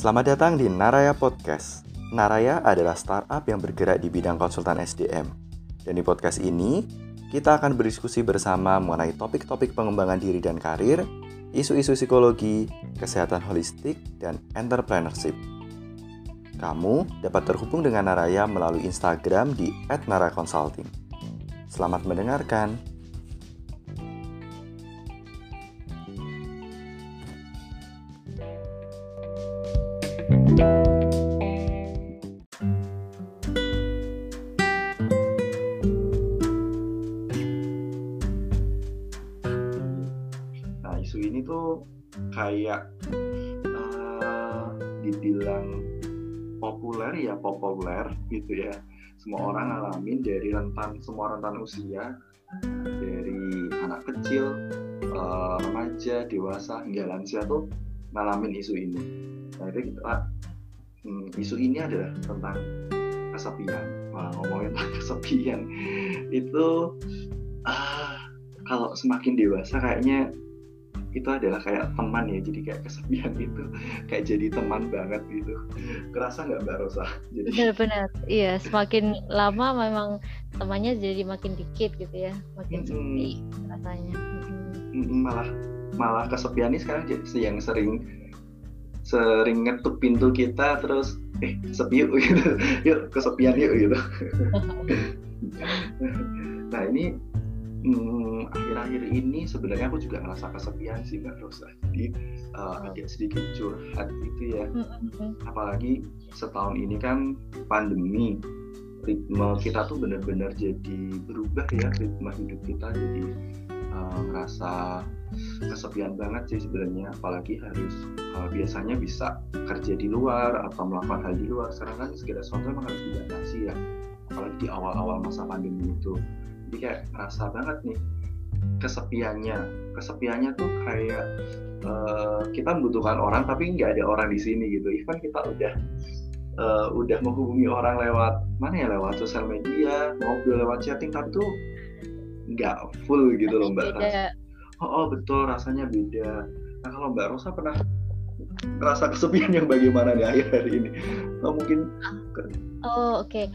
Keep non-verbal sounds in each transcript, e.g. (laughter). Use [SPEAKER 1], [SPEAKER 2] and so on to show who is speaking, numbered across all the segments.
[SPEAKER 1] Selamat datang di Naraya Podcast. Naraya adalah startup yang bergerak di bidang konsultan SDM. Dan di podcast ini, kita akan berdiskusi bersama mengenai topik-topik pengembangan diri dan karir, isu-isu psikologi, kesehatan holistik, dan entrepreneurship. Kamu dapat terhubung dengan Naraya melalui Instagram di @naraconsulting. Selamat mendengarkan. Ya populer gitu ya. Semua orang ngalamin dari rentan semua rentan usia dari anak kecil, uh, remaja, dewasa hingga lansia tuh ngalamin isu ini. Nah, itu kita hmm, isu ini adalah tentang kesepian. Wah, ngomongin tentang (laughs) kesepian itu uh, kalau semakin dewasa kayaknya itu adalah kayak teman ya jadi kayak kesepian itu (laughs) kayak jadi teman banget gitu. Kerasa nggak mbak Rosa?
[SPEAKER 2] Jadi (laughs) benar-benar. Iya semakin lama memang temannya jadi makin dikit gitu ya. Makin hmm, sepi rasanya.
[SPEAKER 1] Hmm, malah malah kesepian ini sekarang jadi yang sering sering ngetuk pintu kita terus eh sepi yuk (laughs) gitu. Yuk kesepian yuk gitu. Nah ini hmm, akhir-akhir ini sebenarnya aku juga ngerasa kesepian sih mbak Rosa jadi uh, agak sedikit curhat gitu ya. Apalagi setahun ini kan pandemi ritme kita tuh benar-benar jadi berubah ya ritme hidup kita. Jadi uh, ngerasa kesepian banget sih sebenarnya. Apalagi harus uh, biasanya bisa kerja di luar atau melakukan hal di luar. Sekarang kan segala sesuatu memang harus dibatasi ya. Apalagi di awal-awal masa pandemi itu jadi kayak ngerasa banget nih kesepiannya. Kesepiannya tuh kayak uh, kita membutuhkan orang tapi nggak ada orang di sini gitu. Even kita udah uh, udah menghubungi orang lewat mana ya lewat sosial media ngobrol lewat chatting tapi tuh nggak full gitu loh mbak. Oh, oh betul rasanya beda. Nah kalau mbak Rosa pernah rasa kesepian yang bagaimana di akhir hari ini? Oh, mungkin
[SPEAKER 2] oh oke. okay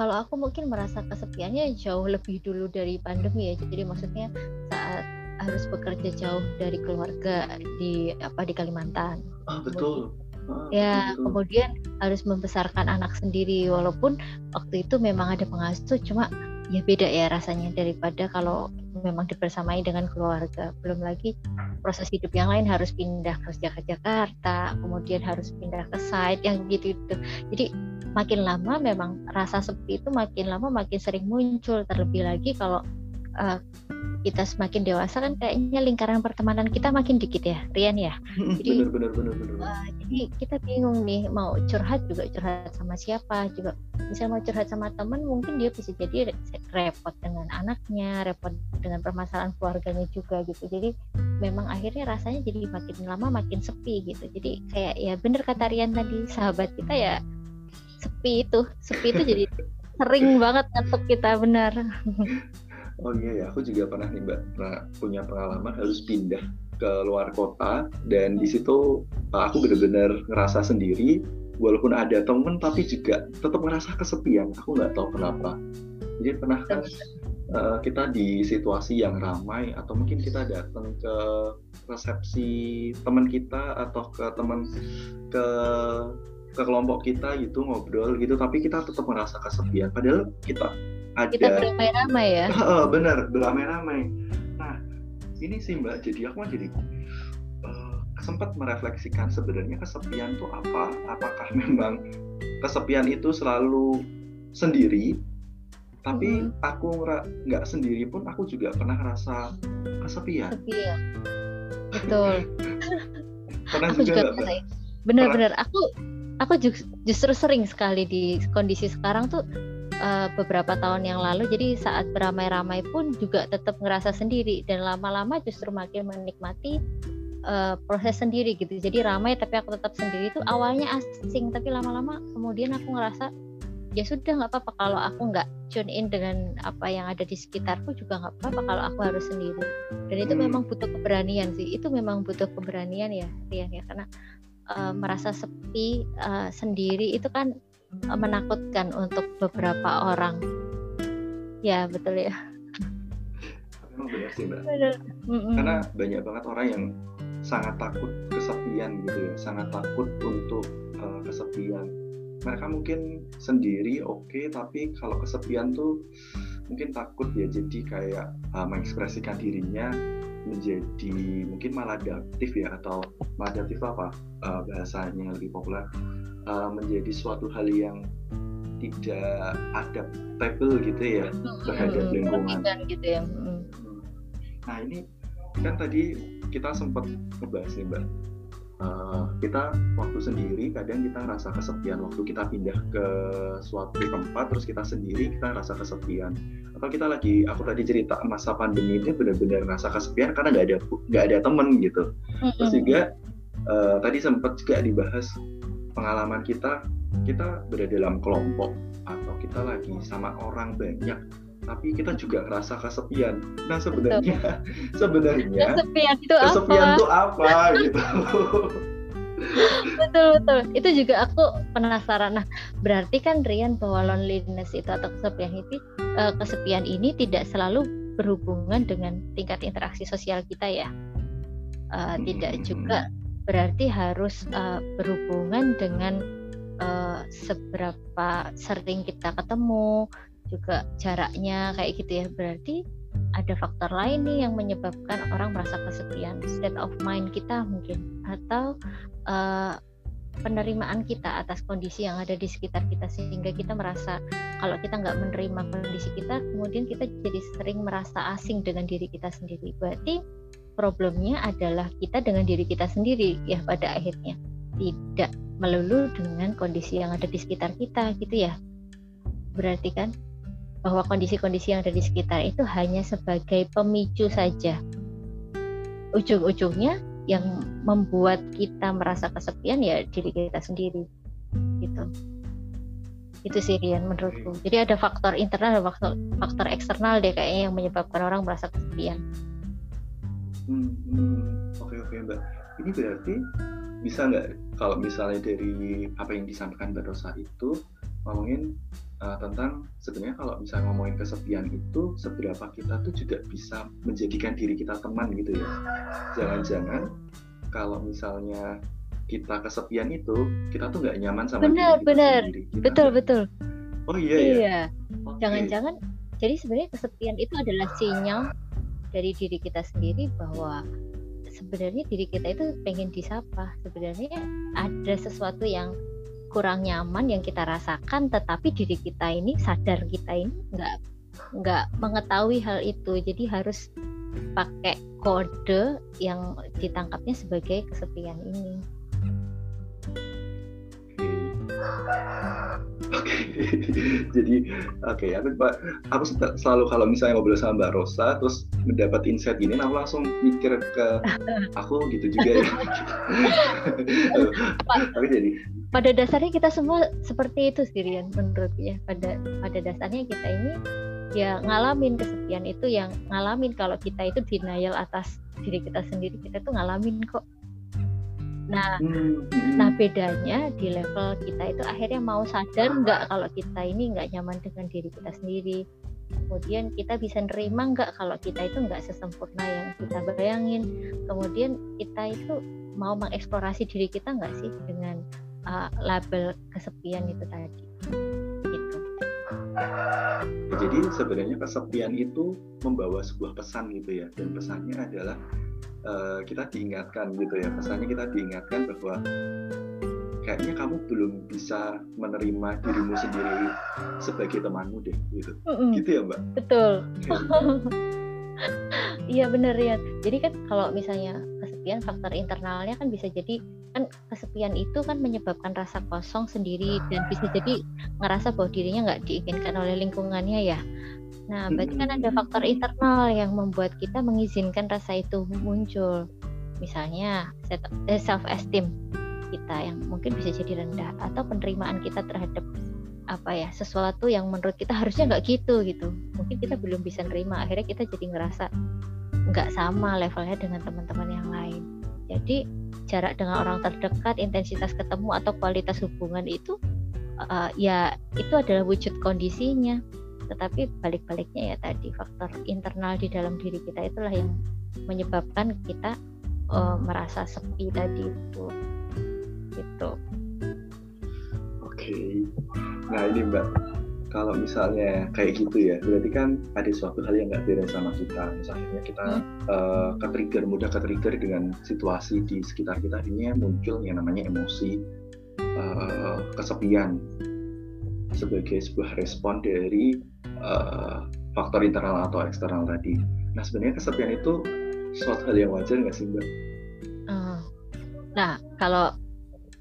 [SPEAKER 2] kalau aku mungkin merasa kesepiannya jauh lebih dulu dari pandemi ya. Jadi maksudnya saat harus bekerja jauh dari keluarga di apa di Kalimantan.
[SPEAKER 1] Ah betul.
[SPEAKER 2] Ah, ya betul. kemudian harus membesarkan anak sendiri. Walaupun waktu itu memang ada pengasuh cuma ya beda ya rasanya daripada kalau memang dibersamai dengan keluarga. Belum lagi proses hidup yang lain harus pindah kerja ke Jakarta kemudian harus pindah ke site yang gitu itu jadi makin lama memang rasa sepi itu makin lama makin sering muncul terlebih lagi kalau uh, kita semakin dewasa kan kayaknya lingkaran pertemanan kita makin dikit ya Rian ya?
[SPEAKER 1] Jadi benar, benar, benar, benar.
[SPEAKER 2] Uh, jadi kita bingung nih mau curhat juga curhat sama siapa juga misalnya mau curhat sama teman mungkin dia bisa jadi repot dengan anaknya repot dengan permasalahan keluarganya juga gitu. Jadi memang akhirnya rasanya jadi makin lama makin sepi gitu. Jadi kayak ya bener kata Rian tadi sahabat kita ya sepi itu. Sepi itu jadi sering banget ngetuk kita benar.
[SPEAKER 1] Oh iya ya aku juga pernah nih mbak pernah punya pengalaman harus pindah ke luar kota dan di situ uh, aku benar-benar ngerasa sendiri walaupun ada temen tapi juga tetap ngerasa kesepian. Aku nggak tahu kenapa. Jadi pernah kan uh, kita di situasi yang ramai atau mungkin kita datang ke resepsi teman kita atau ke teman ke ke kelompok kita gitu ngobrol gitu tapi kita tetap merasa kesepian. Padahal kita ada
[SPEAKER 2] kita beramai-ramai ya.
[SPEAKER 1] Benar beramai-ramai. Nah ini sih mbak jadi aku jadi uh, sempat merefleksikan sebenarnya kesepian itu apa? Apakah (laughs) memang kesepian itu selalu sendiri? Tapi hmm. aku nggak sendiri pun aku juga pernah rasa kesepian.
[SPEAKER 2] Kesepian. (laughs) Betul. Pernah aku juga, juga bener-bener aku aku justru sering sekali di kondisi sekarang tuh uh, beberapa tahun yang lalu. Jadi saat beramai-ramai pun juga tetap ngerasa sendiri. Dan lama-lama justru makin menikmati uh, proses sendiri gitu. Jadi ramai tapi aku tetap sendiri itu awalnya asing. Tapi lama-lama kemudian aku ngerasa ya sudah nggak apa-apa. Kalau aku nggak tune in dengan apa yang ada di sekitarku juga nggak apa-apa kalau aku harus sendiri. Dan itu hmm. memang butuh keberanian sih. Itu memang butuh keberanian ya Rian ya. Karena uh, merasa sepi uh, sendiri itu kan uh, menakutkan untuk beberapa orang. Ya betul ya.
[SPEAKER 1] Memang benar sih mbak. Benar. karena banyak banget orang yang sangat takut kesepian gitu ya sangat takut untuk uh, kesepian. Mereka mungkin sendiri oke okay, tapi kalau kesepian tuh mungkin takut ya jadi kayak uh, mengekspresikan dirinya menjadi mungkin maladaptif ya atau maladaptif apa uh, bahasanya lebih populer uh, menjadi suatu hal yang tidak adaptable gitu ya terhadap lingkungan. Gitu ya. Nah ini kan tadi kita sempat ngebahas nih mbak uh, kita waktu sendiri kadang kita rasa kesepian waktu kita pindah ke suatu tempat terus kita sendiri kita rasa kesepian. Atau kita lagi aku tadi cerita masa pandemi itu benar-benar rasa kesepian karena nggak ada nggak ada temen gitu. Terus juga uh, tadi sempat juga dibahas pengalaman kita kita berada dalam kelompok atau kita lagi sama orang banyak tapi kita juga ngerasa kesepian. Nah sebenarnya (laughs) sebenarnya
[SPEAKER 2] kesepian itu
[SPEAKER 1] kesepian
[SPEAKER 2] apa?
[SPEAKER 1] itu (laughs) apa gitu.
[SPEAKER 2] betul betul itu juga aku penasaran nah berarti kan Rian bahwa loneliness itu atau kesepian itu uh, kesepian ini tidak selalu berhubungan dengan tingkat interaksi sosial kita ya uh, hmm. tidak juga berarti harus uh, berhubungan dengan uh, seberapa sering kita ketemu juga jaraknya kayak gitu ya. Berarti ada faktor lain nih yang menyebabkan orang merasa kesepian state of mind kita mungkin atau uh, penerimaan kita atas kondisi yang ada di sekitar kita sehingga kita merasa kalau kita nggak menerima kondisi kita kemudian kita jadi sering merasa asing dengan diri kita sendiri. Berarti problemnya adalah kita dengan diri kita sendiri ya pada akhirnya. Tidak melulu dengan kondisi yang ada di sekitar kita gitu ya. Berarti kan bahwa kondisi-kondisi yang ada di sekitar itu hanya sebagai pemicu saja. Ujung-ujungnya yang membuat kita merasa kesepian ya diri kita sendiri. Gitu. Itu sih Rian menurutku. Jadi ada faktor internal dan faktor, faktor eksternal deh kayaknya yang menyebabkan orang merasa kesepian.
[SPEAKER 1] Hmm, hmm. oke oke mbak. Ini berarti bisa nggak kalau misalnya dari apa yang disampaikan Mbak Rosa itu ngomongin uh, tentang sebenarnya kalau misalnya ngomongin kesepian itu seberapa kita tuh juga bisa menjadikan diri kita teman gitu ya. Jangan-jangan kalau misalnya kita kesepian itu kita tuh nggak nyaman sama
[SPEAKER 2] bener,
[SPEAKER 1] diri kita
[SPEAKER 2] bener.
[SPEAKER 1] sendiri
[SPEAKER 2] kita betul betul.
[SPEAKER 1] Oh iya ya?
[SPEAKER 2] Iya. Jangan-jangan jadi sebenarnya kesepian itu adalah sinyal dari diri kita sendiri bahwa sebenarnya diri kita itu pengen disapa. Sebenarnya ada sesuatu yang kurang nyaman yang kita rasakan tetapi diri kita ini sadar kita ini nggak nggak mengetahui hal itu jadi harus pakai kode yang ditangkapnya sebagai kesepian ini.
[SPEAKER 1] Oke, (laughs) jadi oke okay, aku aku selalu kalau misalnya ngobrol sama Mbak Rosa terus mendapat insight gini, aku langsung mikir ke aku gitu juga ya. (laughs)
[SPEAKER 2] Tapi jadi pada dasarnya kita semua seperti itu Sirian menurut ya. Pada pada dasarnya kita ini ya ngalamin kesepian itu yang ngalamin kalau kita itu denial atas diri kita sendiri kita tuh ngalamin kok nah hmm. nah bedanya di level kita itu akhirnya mau sadar nggak kalau kita ini nggak nyaman dengan diri kita sendiri kemudian kita bisa nerima nggak kalau kita itu nggak sesempurna yang kita bayangin kemudian kita itu mau mengeksplorasi diri kita nggak sih dengan uh, label kesepian itu tadi gitu.
[SPEAKER 1] Jadi sebenarnya kesepian itu membawa sebuah pesan gitu ya dan pesannya adalah uh, kita diingatkan gitu ya. Pesannya kita diingatkan bahwa kayaknya kamu belum bisa menerima dirimu sendiri sebagai temanmu deh gitu. Mm -mm. gitu ya mbak?
[SPEAKER 2] Betul. Iya. (laughs) Bener ya jadi kan kalau misalnya kesepian faktor internalnya kan bisa jadi kan kesepian itu kan menyebabkan rasa kosong sendiri dan bisa jadi ngerasa bahwa dirinya nggak diinginkan oleh lingkungannya ya. Nah berarti kan ada faktor internal yang membuat kita mengizinkan rasa itu muncul. Misalnya self esteem kita yang mungkin bisa jadi rendah atau penerimaan kita terhadap apa ya sesuatu yang menurut kita harusnya nggak gitu gitu. Mungkin kita belum bisa nerima akhirnya kita jadi ngerasa nggak sama levelnya dengan teman-teman yang lain Jadi jarak dengan orang terdekat, intensitas ketemu atau kualitas hubungan itu uh, ya itu adalah wujud kondisinya. Tetapi balik-baliknya ya tadi faktor internal di dalam diri kita itulah yang menyebabkan kita uh, merasa sepi tadi itu. Gitu.
[SPEAKER 1] Oke. Nah ini Mbak, kalau misalnya kayak gitu ya berarti kan ada suatu hal yang nggak beres sama kita misalnya kita hmm. uh, ke trigger mudah ke trigger dengan situasi di sekitar kita ini muncul yang namanya emosi uh, kesepian sebagai sebuah respon dari uh, faktor internal atau eksternal tadi nah sebenarnya kesepian itu suatu hal yang wajar nggak sih mbak?
[SPEAKER 2] Nah kalau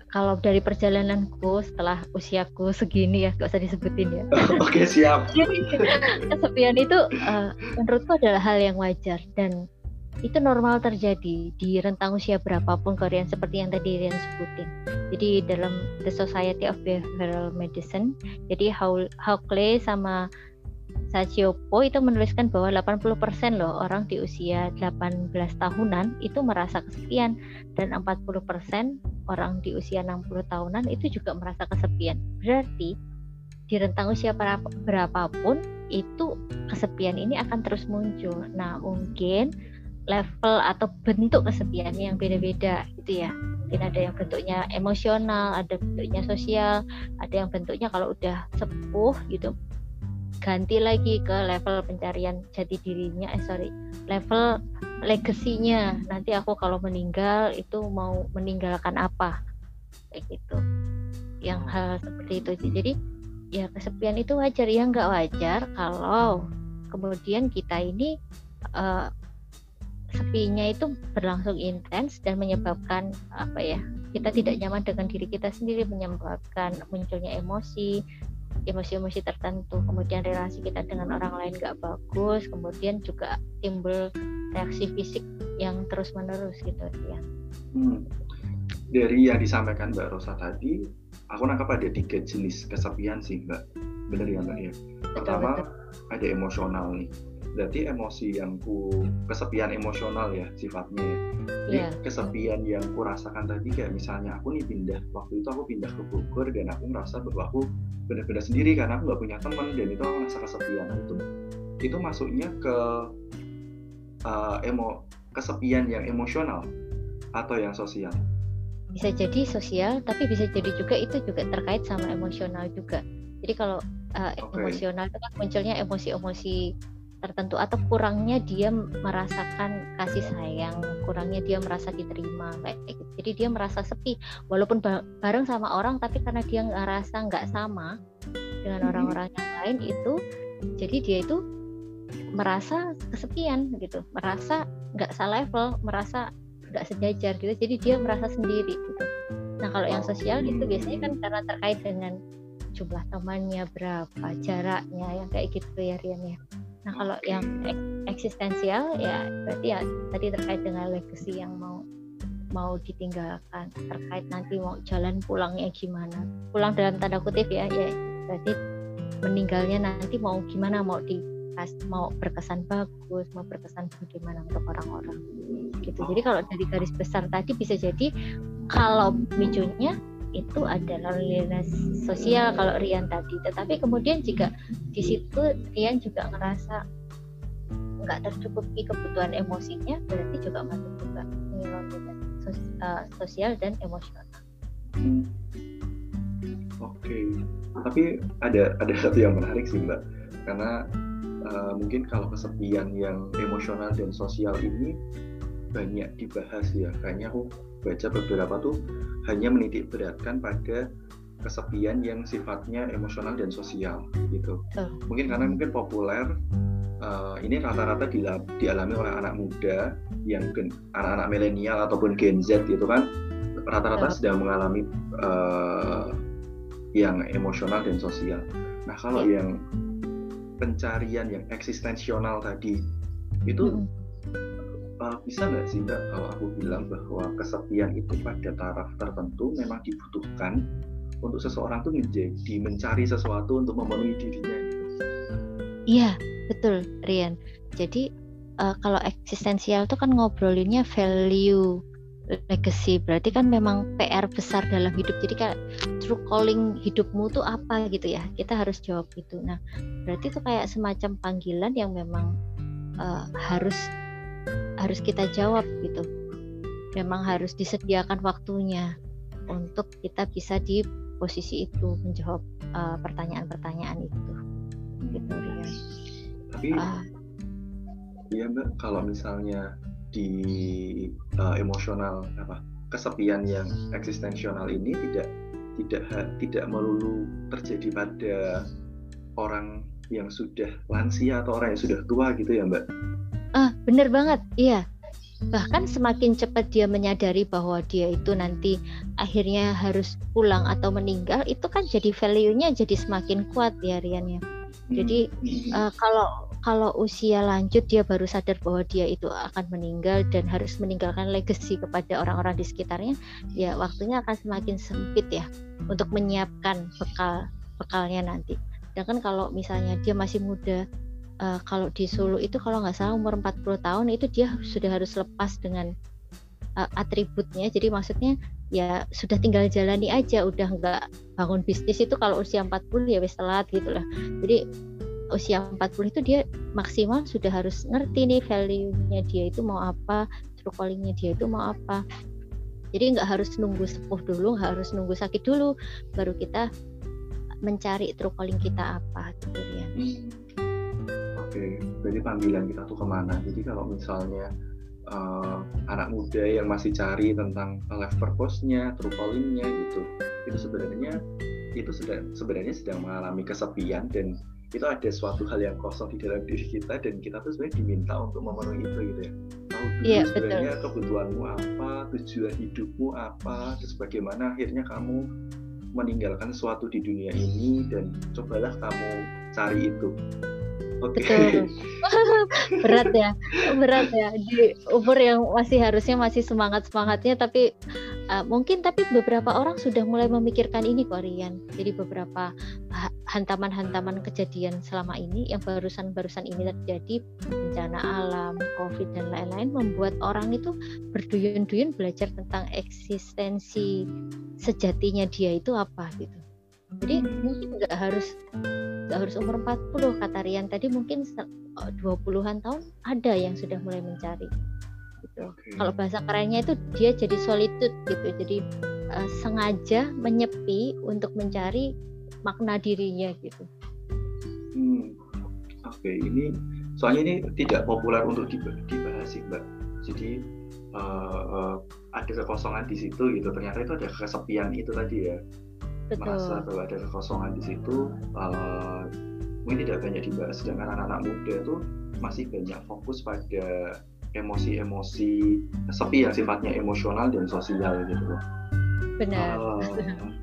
[SPEAKER 2] kalau dari perjalananku setelah usiaku segini ya gak usah disebutin ya (laughs)
[SPEAKER 1] oke okay, siap
[SPEAKER 2] kesepian itu uh, menurutku adalah hal yang wajar dan itu normal terjadi di rentang usia berapapun Korean seperti yang tadi Rian sebutin. Jadi dalam The Society of Behavioral Medicine, jadi How Clay sama Sachiopo itu menuliskan bahwa 80% loh orang di usia 18 tahunan itu merasa kesepian dan 40% orang di usia 60 tahunan itu juga merasa kesepian. Berarti di rentang usia berapapun itu kesepian ini akan terus muncul. Nah, mungkin level atau bentuk kesepian yang beda-beda gitu ya. Mungkin ada yang bentuknya emosional, ada bentuknya sosial, ada yang bentuknya kalau udah sepuh gitu ganti lagi ke level pencarian jati dirinya eh sorry level legasinya. Nanti aku kalau meninggal itu mau meninggalkan apa? Kayak gitu. Yang hal seperti itu sih. Jadi ya kesepian itu wajar. Ya nggak wajar kalau kemudian kita ini uh, sepinya itu berlangsung intens dan menyebabkan apa ya kita tidak nyaman dengan diri kita sendiri menyebabkan munculnya emosi emosi-emosi tertentu. Kemudian relasi kita dengan orang lain gak bagus kemudian juga timbul reaksi fisik yang terus menerus gitu ya hmm.
[SPEAKER 1] dari yang disampaikan Mbak Rosa tadi aku nangkap ada tiga jenis kesepian sih Mbak. Benar ya Mbak ya? Pertama betul, betul. ada emosional nih berarti emosi yang ku kesepian emosional ya sifatnya ya. Jadi yeah. kesepian yang ku rasakan tadi kayak misalnya aku nih pindah waktu itu aku pindah ke Bogor dan aku merasa bahwa aku benar-benar sendiri karena aku nggak punya teman dan itu aku merasa kesepian itu itu masuknya ke uh, emo kesepian yang emosional atau yang sosial
[SPEAKER 2] bisa jadi sosial tapi bisa jadi juga itu juga terkait sama emosional juga jadi kalau uh, okay. emosional itu kan munculnya emosi-emosi tertentu atau kurangnya dia merasakan kasih sayang, kurangnya dia merasa diterima kayak gitu. Jadi dia merasa sepi walaupun bareng sama orang tapi karena dia ngerasa nggak sama dengan mm-hmm. orang-orang yang lain itu jadi dia itu merasa kesepian gitu, merasa nggak selevel, merasa nggak sejajar gitu. Jadi dia merasa sendiri gitu. Nah kalau yang sosial itu biasanya kan karena terkait dengan jumlah temannya berapa, jaraknya yang kayak gitu ya Rian ya. Nah kalau yang eksistensial ya berarti ya tadi terkait dengan legacy yang mau mau ditinggalkan terkait nanti mau jalan pulangnya gimana. Pulang dalam tanda kutip ya ya berarti meninggalnya nanti mau gimana mau di mau berkesan bagus mau berkesan bagaimana untuk orang-orang gitu. Jadi kalau dari garis besar tadi bisa jadi kalau micunya itu adalah loneliness sosial kalau Rian tadi. Tetapi kemudian jika di situ Rian juga ngerasa nggak tercukupi kebutuhan emosinya berarti juga masuk juga loneliness uh, sosial dan emosional.
[SPEAKER 1] Oke okay. tapi ada ada satu yang menarik sih mbak. Karena uh, mungkin kalau kesepian yang emosional dan sosial ini banyak dibahas ya. Kayaknya aku baca beberapa tuh hanya menitik beratkan pada kesepian yang sifatnya emosional dan sosial gitu uh. mungkin karena mungkin populer uh, ini rata-rata dialami oleh anak muda yang anak-anak milenial ataupun Gen Z gitu kan rata-rata uh. sedang mengalami uh, yang emosional dan sosial nah kalau yeah. yang pencarian yang eksistensional tadi itu mm -hmm uh, bisa nggak sih mbak kalau aku bilang bahwa kesepian itu pada taraf tertentu memang dibutuhkan untuk seseorang tuh menjadi mencari sesuatu untuk memenuhi dirinya gitu.
[SPEAKER 2] Iya betul Rian. Jadi uh, kalau eksistensial itu kan ngobrolinnya value legacy berarti kan memang PR besar dalam hidup jadi kayak true calling hidupmu tuh apa gitu ya kita harus jawab itu nah berarti itu kayak semacam panggilan yang memang uh, harus harus kita jawab gitu. Memang harus disediakan waktunya untuk kita bisa di posisi itu menjawab uh, pertanyaan-pertanyaan itu. Gitu
[SPEAKER 1] tapi uh, mbak kalau misalnya di uh, emosional apa kesepian yang eksistensional ini tidak tidak tidak melulu terjadi pada orang yang sudah lansia atau orang yang sudah tua gitu ya mbak?
[SPEAKER 2] Ah bener banget iya. Bahkan semakin cepat dia menyadari bahwa dia itu nanti akhirnya harus pulang atau meninggal itu kan jadi value-nya jadi semakin kuat ya Rian ya. Jadi uh, kalau kalau usia lanjut dia baru sadar bahwa dia itu akan meninggal dan harus meninggalkan legacy kepada orang-orang di sekitarnya, ya waktunya akan semakin sempit ya untuk menyiapkan bekal bekalnya nanti. Sedangkan kalau misalnya dia masih muda, uh, kalau di Solo itu kalau nggak salah umur 40 tahun itu dia sudah harus lepas dengan uh, atributnya. Jadi maksudnya ya sudah tinggal jalani aja, udah nggak bangun bisnis itu kalau usia 40 ya wis telat gitu lah. Jadi usia 40 itu dia maksimal sudah harus ngerti nih value-nya dia itu mau apa, true calling-nya dia itu mau apa. Jadi nggak harus nunggu sepuh dulu, nggak harus nunggu sakit dulu, baru kita mencari true calling kita apa gitu ya.
[SPEAKER 1] Okay. berarti panggilan kita tuh ke mana? Jadi kalau misalnya uh, anak muda yang masih cari tentang life purpose-nya, true calling-nya gitu, itu sebenarnya itu sedang sebenarnya sedang mengalami kesepian dan itu ada suatu hal yang kosong di dalam diri kita dan kita tuh sebenarnya diminta untuk memenuhi itu gitu ya tahu dulu yeah, sebenarnya betul. kebutuhanmu apa tujuan hidupmu apa terus bagaimana akhirnya kamu meninggalkan sesuatu di dunia ini dan cobalah kamu cari itu
[SPEAKER 2] Okay. (laughs) berat ya, berat ya di umur yang masih harusnya masih semangat semangatnya, tapi uh, mungkin tapi beberapa orang sudah mulai memikirkan ini Korean. Jadi beberapa hantaman-hantaman kejadian selama ini yang barusan-barusan ini terjadi bencana alam, COVID dan lain-lain membuat orang itu berduyun-duyun belajar tentang eksistensi sejatinya dia itu apa gitu. Jadi mungkin nggak harus nggak harus umur 40 kata Rian tadi mungkin 20-an tahun ada yang sudah mulai mencari gitu. Okay. Kalau bahasa kerennya itu dia jadi solitude gitu. Jadi uh, sengaja menyepi untuk mencari makna dirinya gitu.
[SPEAKER 1] Hmm. Oke, okay. ini soalnya ini tidak populer untuk dibahas sih, Mbak. Jadi uh, uh, ada kekosongan di situ gitu. Ternyata itu ada kesepian itu tadi ya Betul. merasa bahwa ada kekosongan di situ uh, mungkin tidak banyak dibahas sedangkan anak-anak muda itu masih banyak fokus pada emosi-emosi sepi yang sifatnya emosional dan sosial gitu loh.
[SPEAKER 2] Benar. Uh,